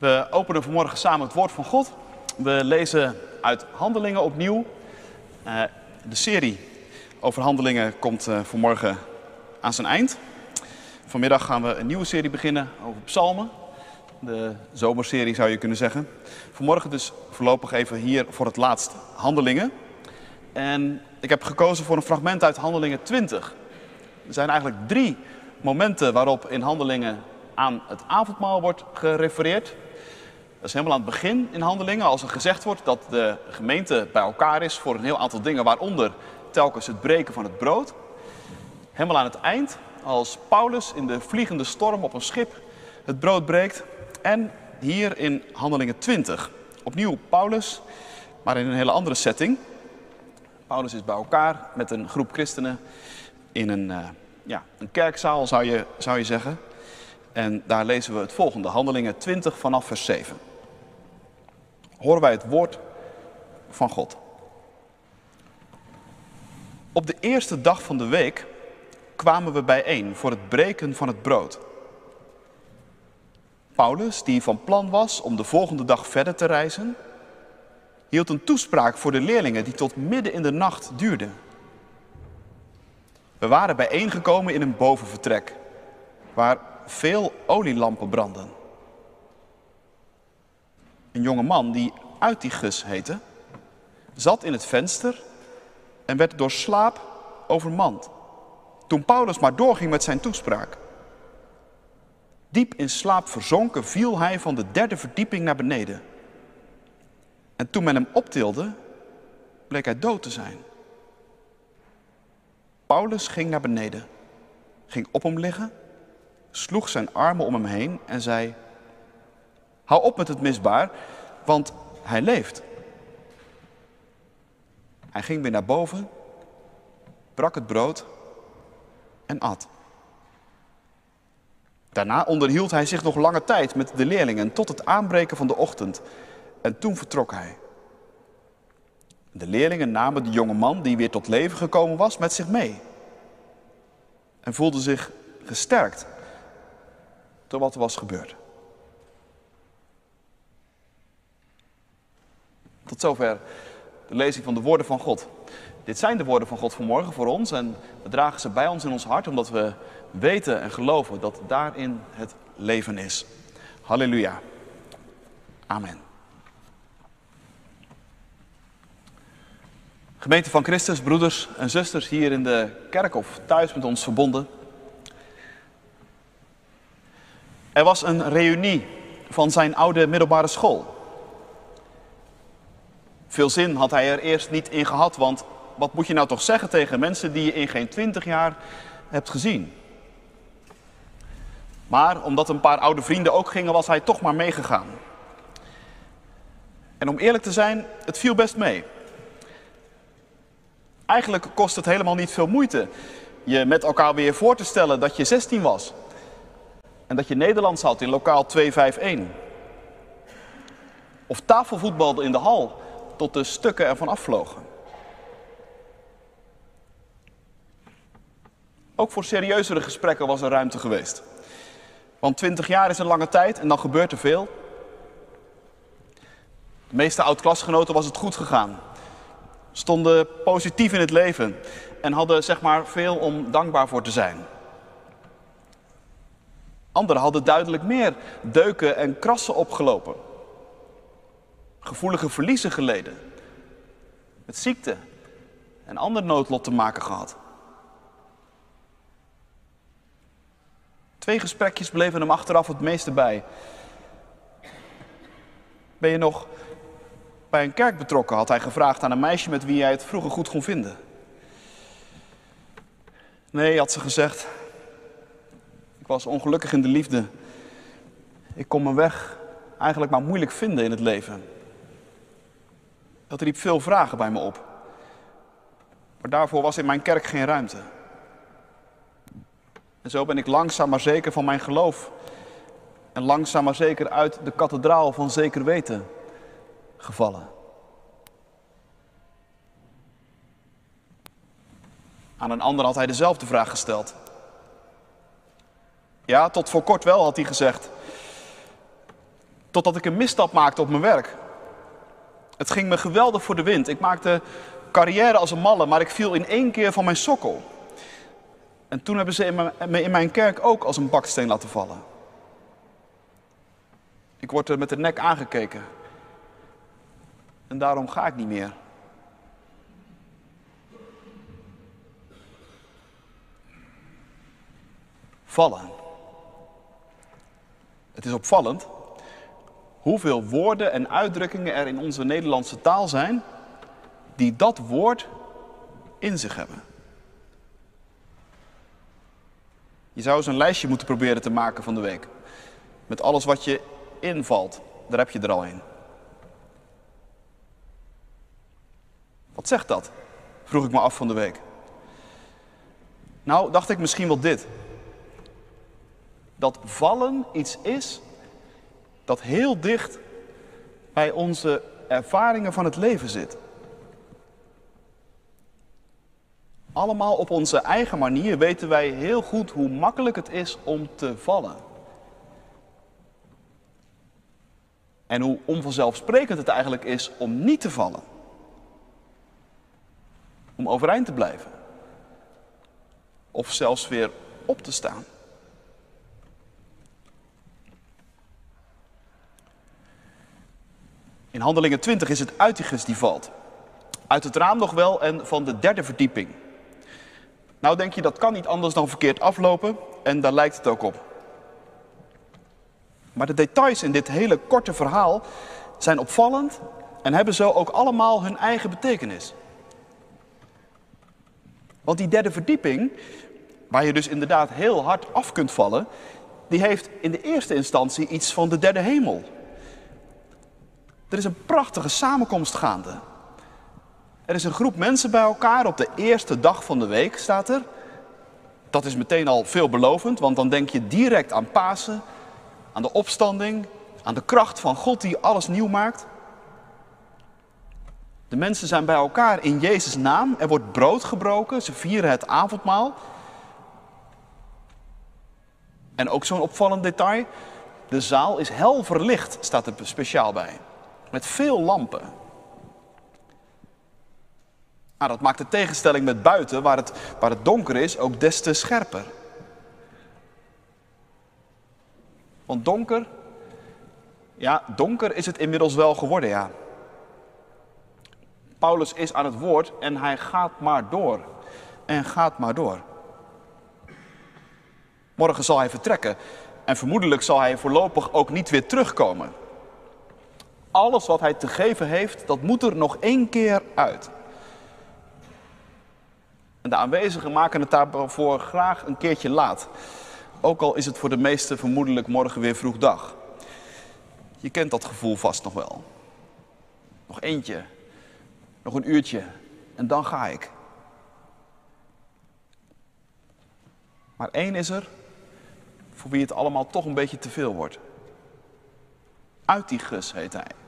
We openen vanmorgen samen het woord van God. We lezen uit Handelingen opnieuw. Uh, de serie over Handelingen komt uh, vanmorgen aan zijn eind. Vanmiddag gaan we een nieuwe serie beginnen over psalmen. De zomerserie zou je kunnen zeggen. Vanmorgen dus voorlopig even hier voor het laatst Handelingen. En ik heb gekozen voor een fragment uit Handelingen 20. Er zijn eigenlijk drie momenten waarop in Handelingen aan het avondmaal wordt gerefereerd. Dat is helemaal aan het begin in handelingen, als er gezegd wordt dat de gemeente bij elkaar is voor een heel aantal dingen, waaronder telkens het breken van het brood. Helemaal aan het eind, als Paulus in de vliegende storm op een schip het brood breekt. En hier in handelingen 20. Opnieuw Paulus, maar in een hele andere setting. Paulus is bij elkaar met een groep christenen in een, uh, ja, een kerkzaal, zou je, zou je zeggen. En daar lezen we het volgende, Handelingen 20 vanaf vers 7. Horen wij het woord van God. Op de eerste dag van de week kwamen we bijeen voor het breken van het brood. Paulus, die van plan was om de volgende dag verder te reizen, hield een toespraak voor de leerlingen die tot midden in de nacht duurde. We waren bijeengekomen in een bovenvertrek, waar veel olielampen branden. Een jonge man die Uitigus heette, zat in het venster en werd door slaap overmand. Toen Paulus maar doorging met zijn toespraak. Diep in slaap verzonken viel hij van de derde verdieping naar beneden. En toen men hem optilde, bleek hij dood te zijn. Paulus ging naar beneden, ging op hem liggen sloeg zijn armen om hem heen en zei: Hou op met het misbaar, want hij leeft. Hij ging weer naar boven, brak het brood en at. Daarna onderhield hij zich nog lange tijd met de leerlingen tot het aanbreken van de ochtend. En toen vertrok hij. De leerlingen namen de jonge man die weer tot leven gekomen was met zich mee. En voelden zich gesterkt door wat er was gebeurd. Tot zover de lezing van de woorden van God. Dit zijn de woorden van God vanmorgen voor ons en we dragen ze bij ons in ons hart omdat we weten en geloven dat daarin het leven is. Halleluja. Amen. Gemeente van Christus, broeders en zusters hier in de kerk of thuis met ons verbonden. Er was een reunie van zijn oude middelbare school. Veel zin had hij er eerst niet in gehad, want wat moet je nou toch zeggen tegen mensen die je in geen twintig jaar hebt gezien? Maar omdat een paar oude vrienden ook gingen, was hij toch maar meegegaan. En om eerlijk te zijn, het viel best mee. Eigenlijk kost het helemaal niet veel moeite je met elkaar weer voor te stellen dat je 16 was. En dat je Nederlands had in lokaal 251. Of tafelvoetbalde in de hal tot de stukken ervan afvlogen. Ook voor serieuzere gesprekken was er ruimte geweest. Want 20 jaar is een lange tijd en dan gebeurt er veel. De meeste oud-klasgenoten was het goed gegaan. Stonden positief in het leven en hadden zeg maar veel om dankbaar voor te zijn. Anderen hadden duidelijk meer deuken en krassen opgelopen. Gevoelige verliezen geleden. Met ziekte en ander noodlot te maken gehad. Twee gesprekjes bleven hem achteraf het meeste bij. Ben je nog bij een kerk betrokken? had hij gevraagd aan een meisje met wie hij het vroeger goed kon vinden. Nee, had ze gezegd, was ongelukkig in de liefde. Ik kon mijn weg eigenlijk maar moeilijk vinden in het leven. Dat riep veel vragen bij me op. Maar daarvoor was in mijn kerk geen ruimte. En zo ben ik langzaam maar zeker van mijn geloof. En langzaam maar zeker uit de kathedraal van zeker weten gevallen. Aan een ander had hij dezelfde vraag gesteld. Ja, tot voor kort wel, had hij gezegd. Totdat ik een misstap maakte op mijn werk. Het ging me geweldig voor de wind. Ik maakte carrière als een malle, maar ik viel in één keer van mijn sokkel. En toen hebben ze me in mijn kerk ook als een baksteen laten vallen. Ik word er met de nek aangekeken. En daarom ga ik niet meer. Vallen. Het is opvallend hoeveel woorden en uitdrukkingen er in onze Nederlandse taal zijn die dat woord in zich hebben. Je zou eens een lijstje moeten proberen te maken van de week. Met alles wat je invalt. Daar heb je er al een. Wat zegt dat? Vroeg ik me af van de week. Nou, dacht ik misschien wel dit. Dat vallen iets is dat heel dicht bij onze ervaringen van het leven zit. Allemaal op onze eigen manier weten wij heel goed hoe makkelijk het is om te vallen. En hoe onvanzelfsprekend het eigenlijk is om niet te vallen. Om overeind te blijven. Of zelfs weer op te staan. In Handelingen 20 is het Uitigus die valt. Uit het raam nog wel en van de derde verdieping. Nou denk je, dat kan niet anders dan verkeerd aflopen en daar lijkt het ook op. Maar de details in dit hele korte verhaal zijn opvallend en hebben zo ook allemaal hun eigen betekenis. Want die derde verdieping, waar je dus inderdaad heel hard af kunt vallen, die heeft in de eerste instantie iets van de derde hemel. Er is een prachtige samenkomst gaande. Er is een groep mensen bij elkaar op de eerste dag van de week, staat er. Dat is meteen al veelbelovend, want dan denk je direct aan Pasen, aan de opstanding, aan de kracht van God die alles nieuw maakt. De mensen zijn bij elkaar in Jezus' naam. Er wordt brood gebroken, ze vieren het avondmaal. En ook zo'n opvallend detail: de zaal is hel verlicht, staat er speciaal bij. Met veel lampen. Nou, dat maakt de tegenstelling met buiten, waar het, waar het donker is, ook des te scherper. Want donker, ja, donker is het inmiddels wel geworden, ja. Paulus is aan het woord en hij gaat maar door. En gaat maar door. Morgen zal hij vertrekken en vermoedelijk zal hij voorlopig ook niet weer terugkomen. Alles wat hij te geven heeft, dat moet er nog één keer uit. En de aanwezigen maken het daarvoor graag een keertje laat. Ook al is het voor de meesten vermoedelijk morgen weer vroeg dag. Je kent dat gevoel vast nog wel. Nog eentje, nog een uurtje en dan ga ik. Maar één is er voor wie het allemaal toch een beetje te veel wordt. Uitigus heet hij.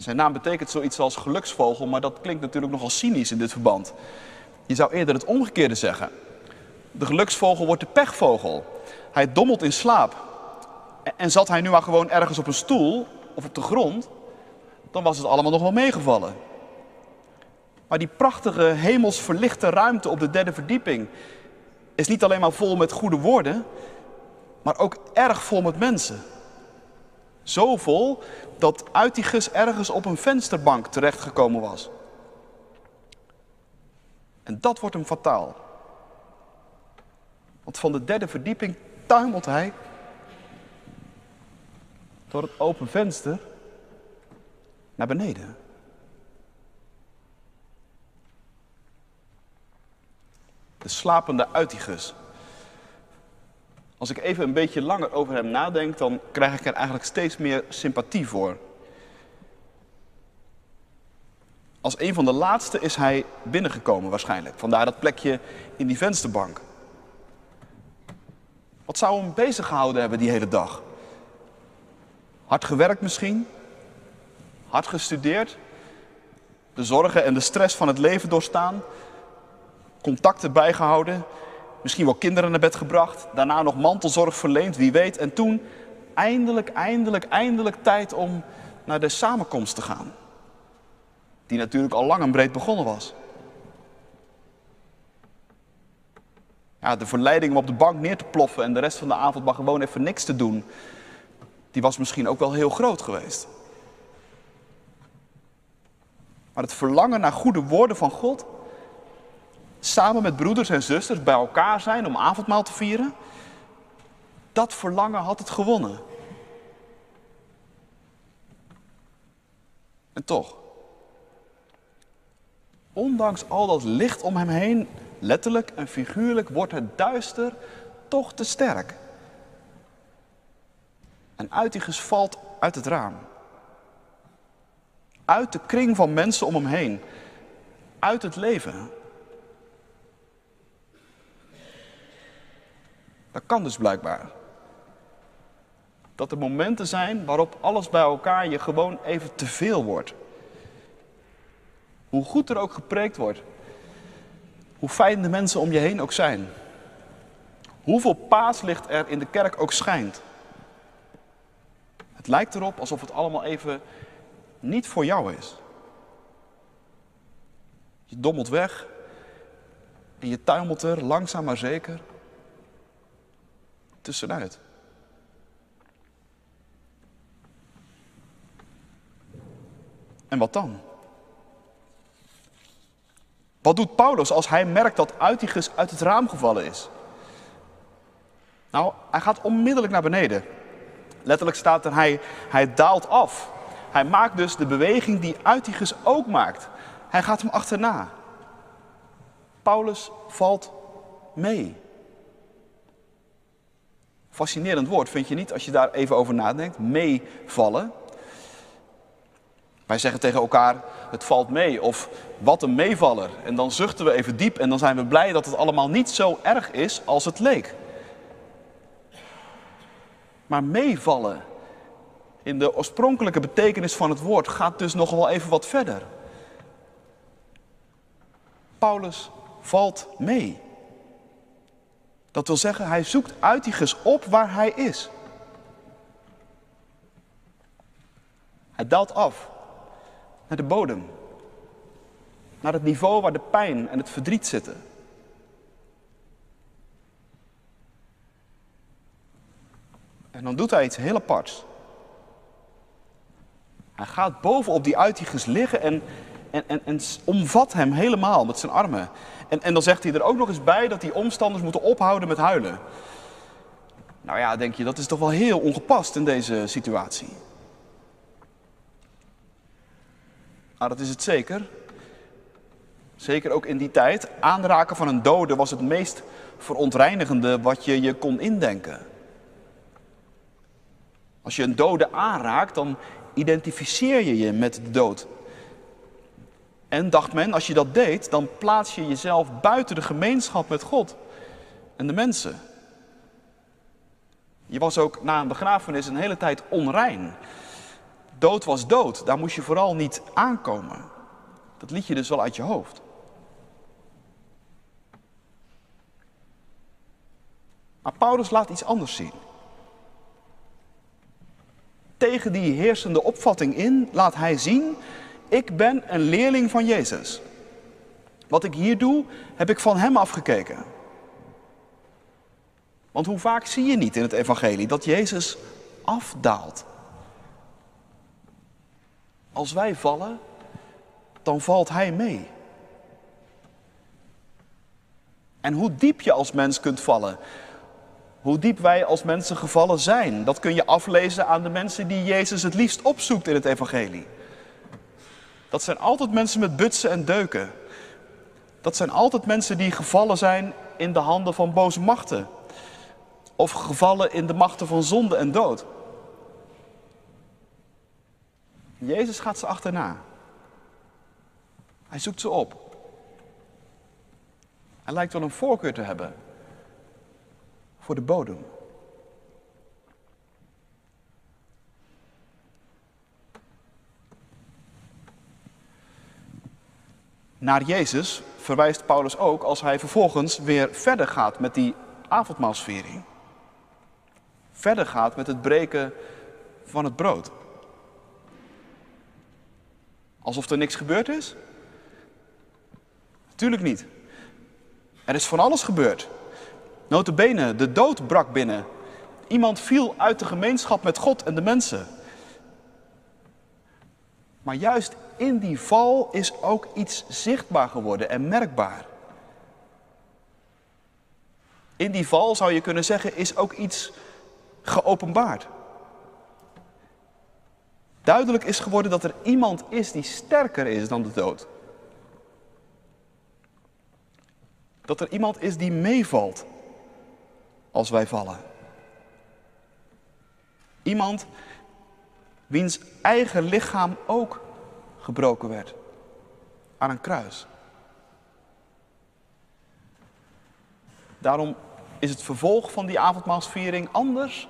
Zijn naam betekent zoiets als geluksvogel, maar dat klinkt natuurlijk nogal cynisch in dit verband. Je zou eerder het omgekeerde zeggen. De geluksvogel wordt de pechvogel. Hij dommelt in slaap. En zat hij nu maar gewoon ergens op een stoel of op de grond, dan was het allemaal nog wel meegevallen. Maar die prachtige hemelsverlichte ruimte op de derde verdieping is niet alleen maar vol met goede woorden, maar ook erg vol met mensen. Zo vol dat Uitigus ergens op een vensterbank terechtgekomen was. En dat wordt hem fataal. Want van de derde verdieping tuimelt hij door het open venster naar beneden. De slapende Uitigus. Als ik even een beetje langer over hem nadenk, dan krijg ik er eigenlijk steeds meer sympathie voor. Als een van de laatste is hij binnengekomen waarschijnlijk. Vandaar dat plekje in die vensterbank. Wat zou hem bezig gehouden hebben die hele dag? Hard gewerkt misschien? Hard gestudeerd? De zorgen en de stress van het leven doorstaan? Contacten bijgehouden? Misschien wel kinderen naar bed gebracht? Daarna nog mantelzorg verleend, wie weet? En toen eindelijk, eindelijk, eindelijk tijd om naar de samenkomst te gaan. Die natuurlijk al lang en breed begonnen was. Ja, de verleiding om op de bank neer te ploffen en de rest van de avond maar gewoon even niks te doen, die was misschien ook wel heel groot geweest. Maar het verlangen naar goede woorden van God, samen met broeders en zusters bij elkaar zijn om avondmaal te vieren, dat verlangen had het gewonnen. En toch, ondanks al dat licht om hem heen, letterlijk en figuurlijk, wordt het duister toch te sterk. En Uitigus valt uit het raam. Uit de kring van mensen om hem heen. Uit het leven. Dat kan dus blijkbaar. Dat er momenten zijn waarop alles bij elkaar je gewoon even te veel wordt. Hoe goed er ook gepreekt wordt. Hoe fijn de mensen om je heen ook zijn. Hoeveel paaslicht er in de kerk ook schijnt. Het lijkt erop alsof het allemaal even niet voor jou is. Je dommelt weg en je tuimelt er langzaam maar zeker tussenuit. En wat dan? Wat doet Paulus als hij merkt dat Uitigus uit het raam gevallen is? Nou, hij gaat onmiddellijk naar beneden. Letterlijk staat er, hij, hij daalt af. Hij maakt dus de beweging die Uitigus ook maakt. Hij gaat hem achterna. Paulus valt mee. Fascinerend woord, vind je niet, als je daar even over nadenkt? Meevallen. Wij zeggen tegen elkaar, het valt mee of wat een meevaller. En dan zuchten we even diep en dan zijn we blij dat het allemaal niet zo erg is als het leek. Maar meevallen in de oorspronkelijke betekenis van het woord gaat dus nog wel even wat verder. Paulus valt mee. Dat wil zeggen, hij zoekt Uitigus op waar hij is. Hij daalt af naar de bodem. Naar het niveau waar de pijn en het verdriet zitten. En dan doet hij iets heel aparts. Hij gaat bovenop die Uitigus liggen en, en, en, en omvat hem helemaal met zijn armen. En, en dan zegt hij er ook nog eens bij dat die omstanders moeten ophouden met huilen. Nou ja, denk je, dat is toch wel heel ongepast in deze situatie. Nou, dat is het zeker. Zeker ook in die tijd. Aanraken van een dode was het meest verontreinigende wat je je kon indenken. Als je een dode aanraakt, dan identificeer je je met de dood. En dacht men, als je dat deed, dan plaats je jezelf buiten de gemeenschap met God en de mensen. Je was ook na een begrafenis een hele tijd onrein. Dood was dood, daar moest je vooral niet aankomen. Dat liet je dus wel uit je hoofd. Maar Paulus laat iets anders zien. Tegen die heersende opvatting in laat hij zien ik ben een leerling van Jezus. Wat ik hier doe, heb ik van Hem afgekeken. Want hoe vaak zie je niet in het Evangelie dat Jezus afdaalt? Als wij vallen, dan valt Hij mee. En hoe diep je als mens kunt vallen, hoe diep wij als mensen gevallen zijn, dat kun je aflezen aan de mensen die Jezus het liefst opzoekt in het Evangelie. Dat zijn altijd mensen met butsen en deuken. Dat zijn altijd mensen die gevallen zijn in de handen van boze machten. Of gevallen in de machten van zonde en dood. Jezus gaat ze achterna. Hij zoekt ze op. Hij lijkt wel een voorkeur te hebben voor de bodem. Naar Jezus verwijst Paulus ook als hij vervolgens weer verder gaat met die avondmaalsviering. verder gaat met het breken van het brood. Alsof er niks gebeurd is? Tuurlijk niet. Er is van alles gebeurd. Notabene, de dood brak binnen. Iemand viel uit de gemeenschap met God en de mensen. Maar juist in die val is ook iets zichtbaar geworden en merkbaar. In die val zou je kunnen zeggen, is ook iets geopenbaard. Duidelijk is geworden dat er iemand is die sterker is dan de dood. Dat er iemand is die meevalt als wij vallen. Iemand wiens eigen lichaam ook gebroken werd aan een kruis. Daarom is het vervolg van die avondmaalsviering anders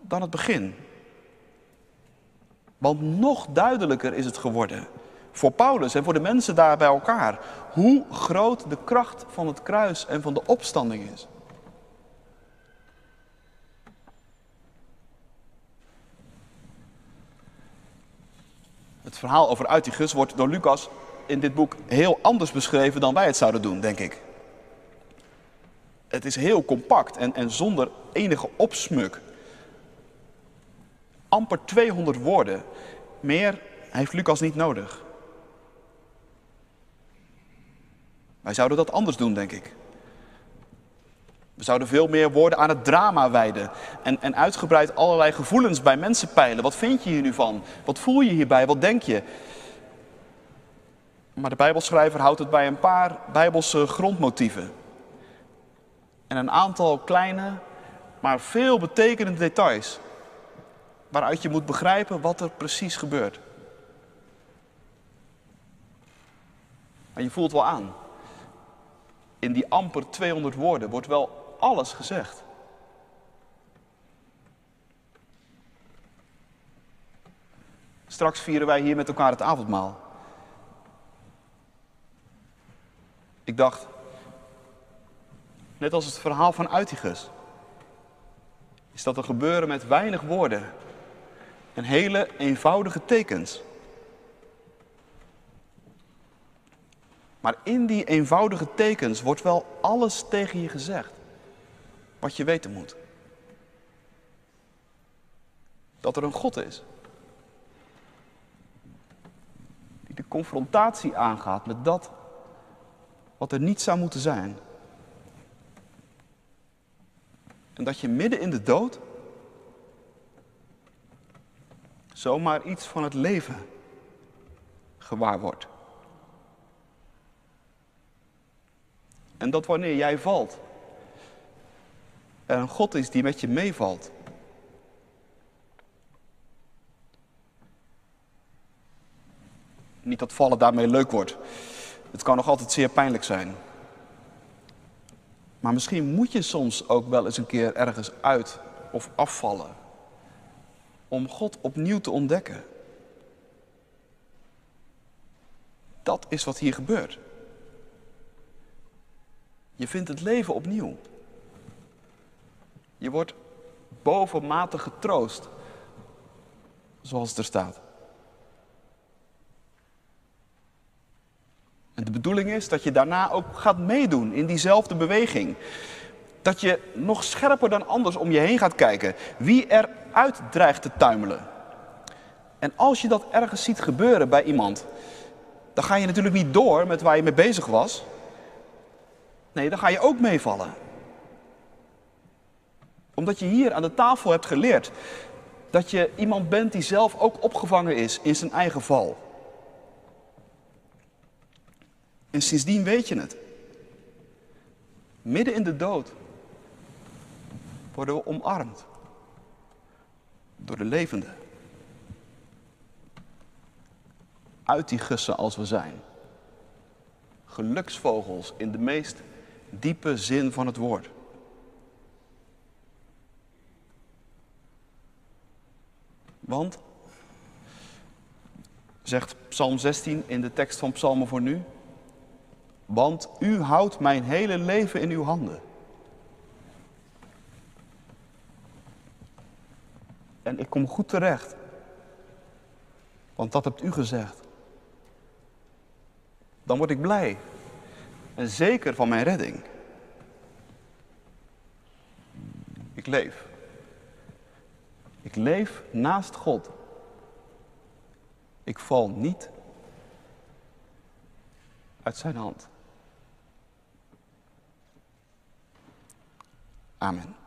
dan het begin. Want nog duidelijker is het geworden voor Paulus en voor de mensen daar bij elkaar hoe groot de kracht van het kruis en van de opstanding is. Verhaal over Uitigus wordt door Lucas in dit boek heel anders beschreven dan wij het zouden doen, denk ik. Het is heel compact en, en zonder enige opsmuk. Amper 200 woorden. Meer heeft Lucas niet nodig. Wij zouden dat anders doen, denk ik. We zouden veel meer woorden aan het drama wijden. En, en uitgebreid allerlei gevoelens bij mensen peilen. Wat vind je hier nu van? Wat voel je hierbij? Wat denk je? Maar de Bijbelschrijver houdt het bij een paar Bijbelse grondmotieven. En een aantal kleine, maar veel betekenende details. Waaruit je moet begrijpen wat er precies gebeurt. Maar je voelt wel aan. In die amper 200 woorden wordt wel alles gezegd. Straks vieren wij hier met elkaar het avondmaal. Ik dacht, net als het verhaal van Uitigus, is dat een gebeuren met weinig woorden en hele eenvoudige tekens. Maar in die eenvoudige tekens wordt wel alles tegen je gezegd wat je weten moet. Dat er een God is. Die de confrontatie aangaat met dat wat er niet zou moeten zijn. En dat je midden in de dood zomaar iets van het leven gewaar wordt. En dat wanneer jij valt, er een God is die met je meevalt. Niet dat vallen daarmee leuk wordt. Het kan nog altijd zeer pijnlijk zijn. Maar misschien moet je soms ook wel eens een keer ergens uit of afvallen. Om God opnieuw te ontdekken. Dat is wat hier gebeurt. Je vindt het leven opnieuw. Je wordt bovenmatig getroost, zoals het er staat. En de bedoeling is dat je daarna ook gaat meedoen in diezelfde beweging. Dat je nog scherper dan anders om je heen gaat kijken. Wie er uit dreigt te tuimelen. En als je dat ergens ziet gebeuren bij iemand, dan ga je natuurlijk niet door met waar je mee bezig was. Nee, dan ga je ook meevallen omdat je hier aan de tafel hebt geleerd dat je iemand bent die zelf ook opgevangen is in zijn eigen val. En sindsdien weet je het. Midden in de dood worden we omarmd door de levende. Uit die gussen als we zijn. Geluksvogels in de meest diepe zin van het woord. Want, zegt Psalm 16 in de tekst van Psalmen voor nu, want u houdt mijn hele leven in uw handen. En ik kom goed terecht. Want dat hebt u gezegd. Dan word ik blij. En zeker van mijn redding. Ik leef. Ik leef naast God. Ik val niet uit zijn hand. Amen.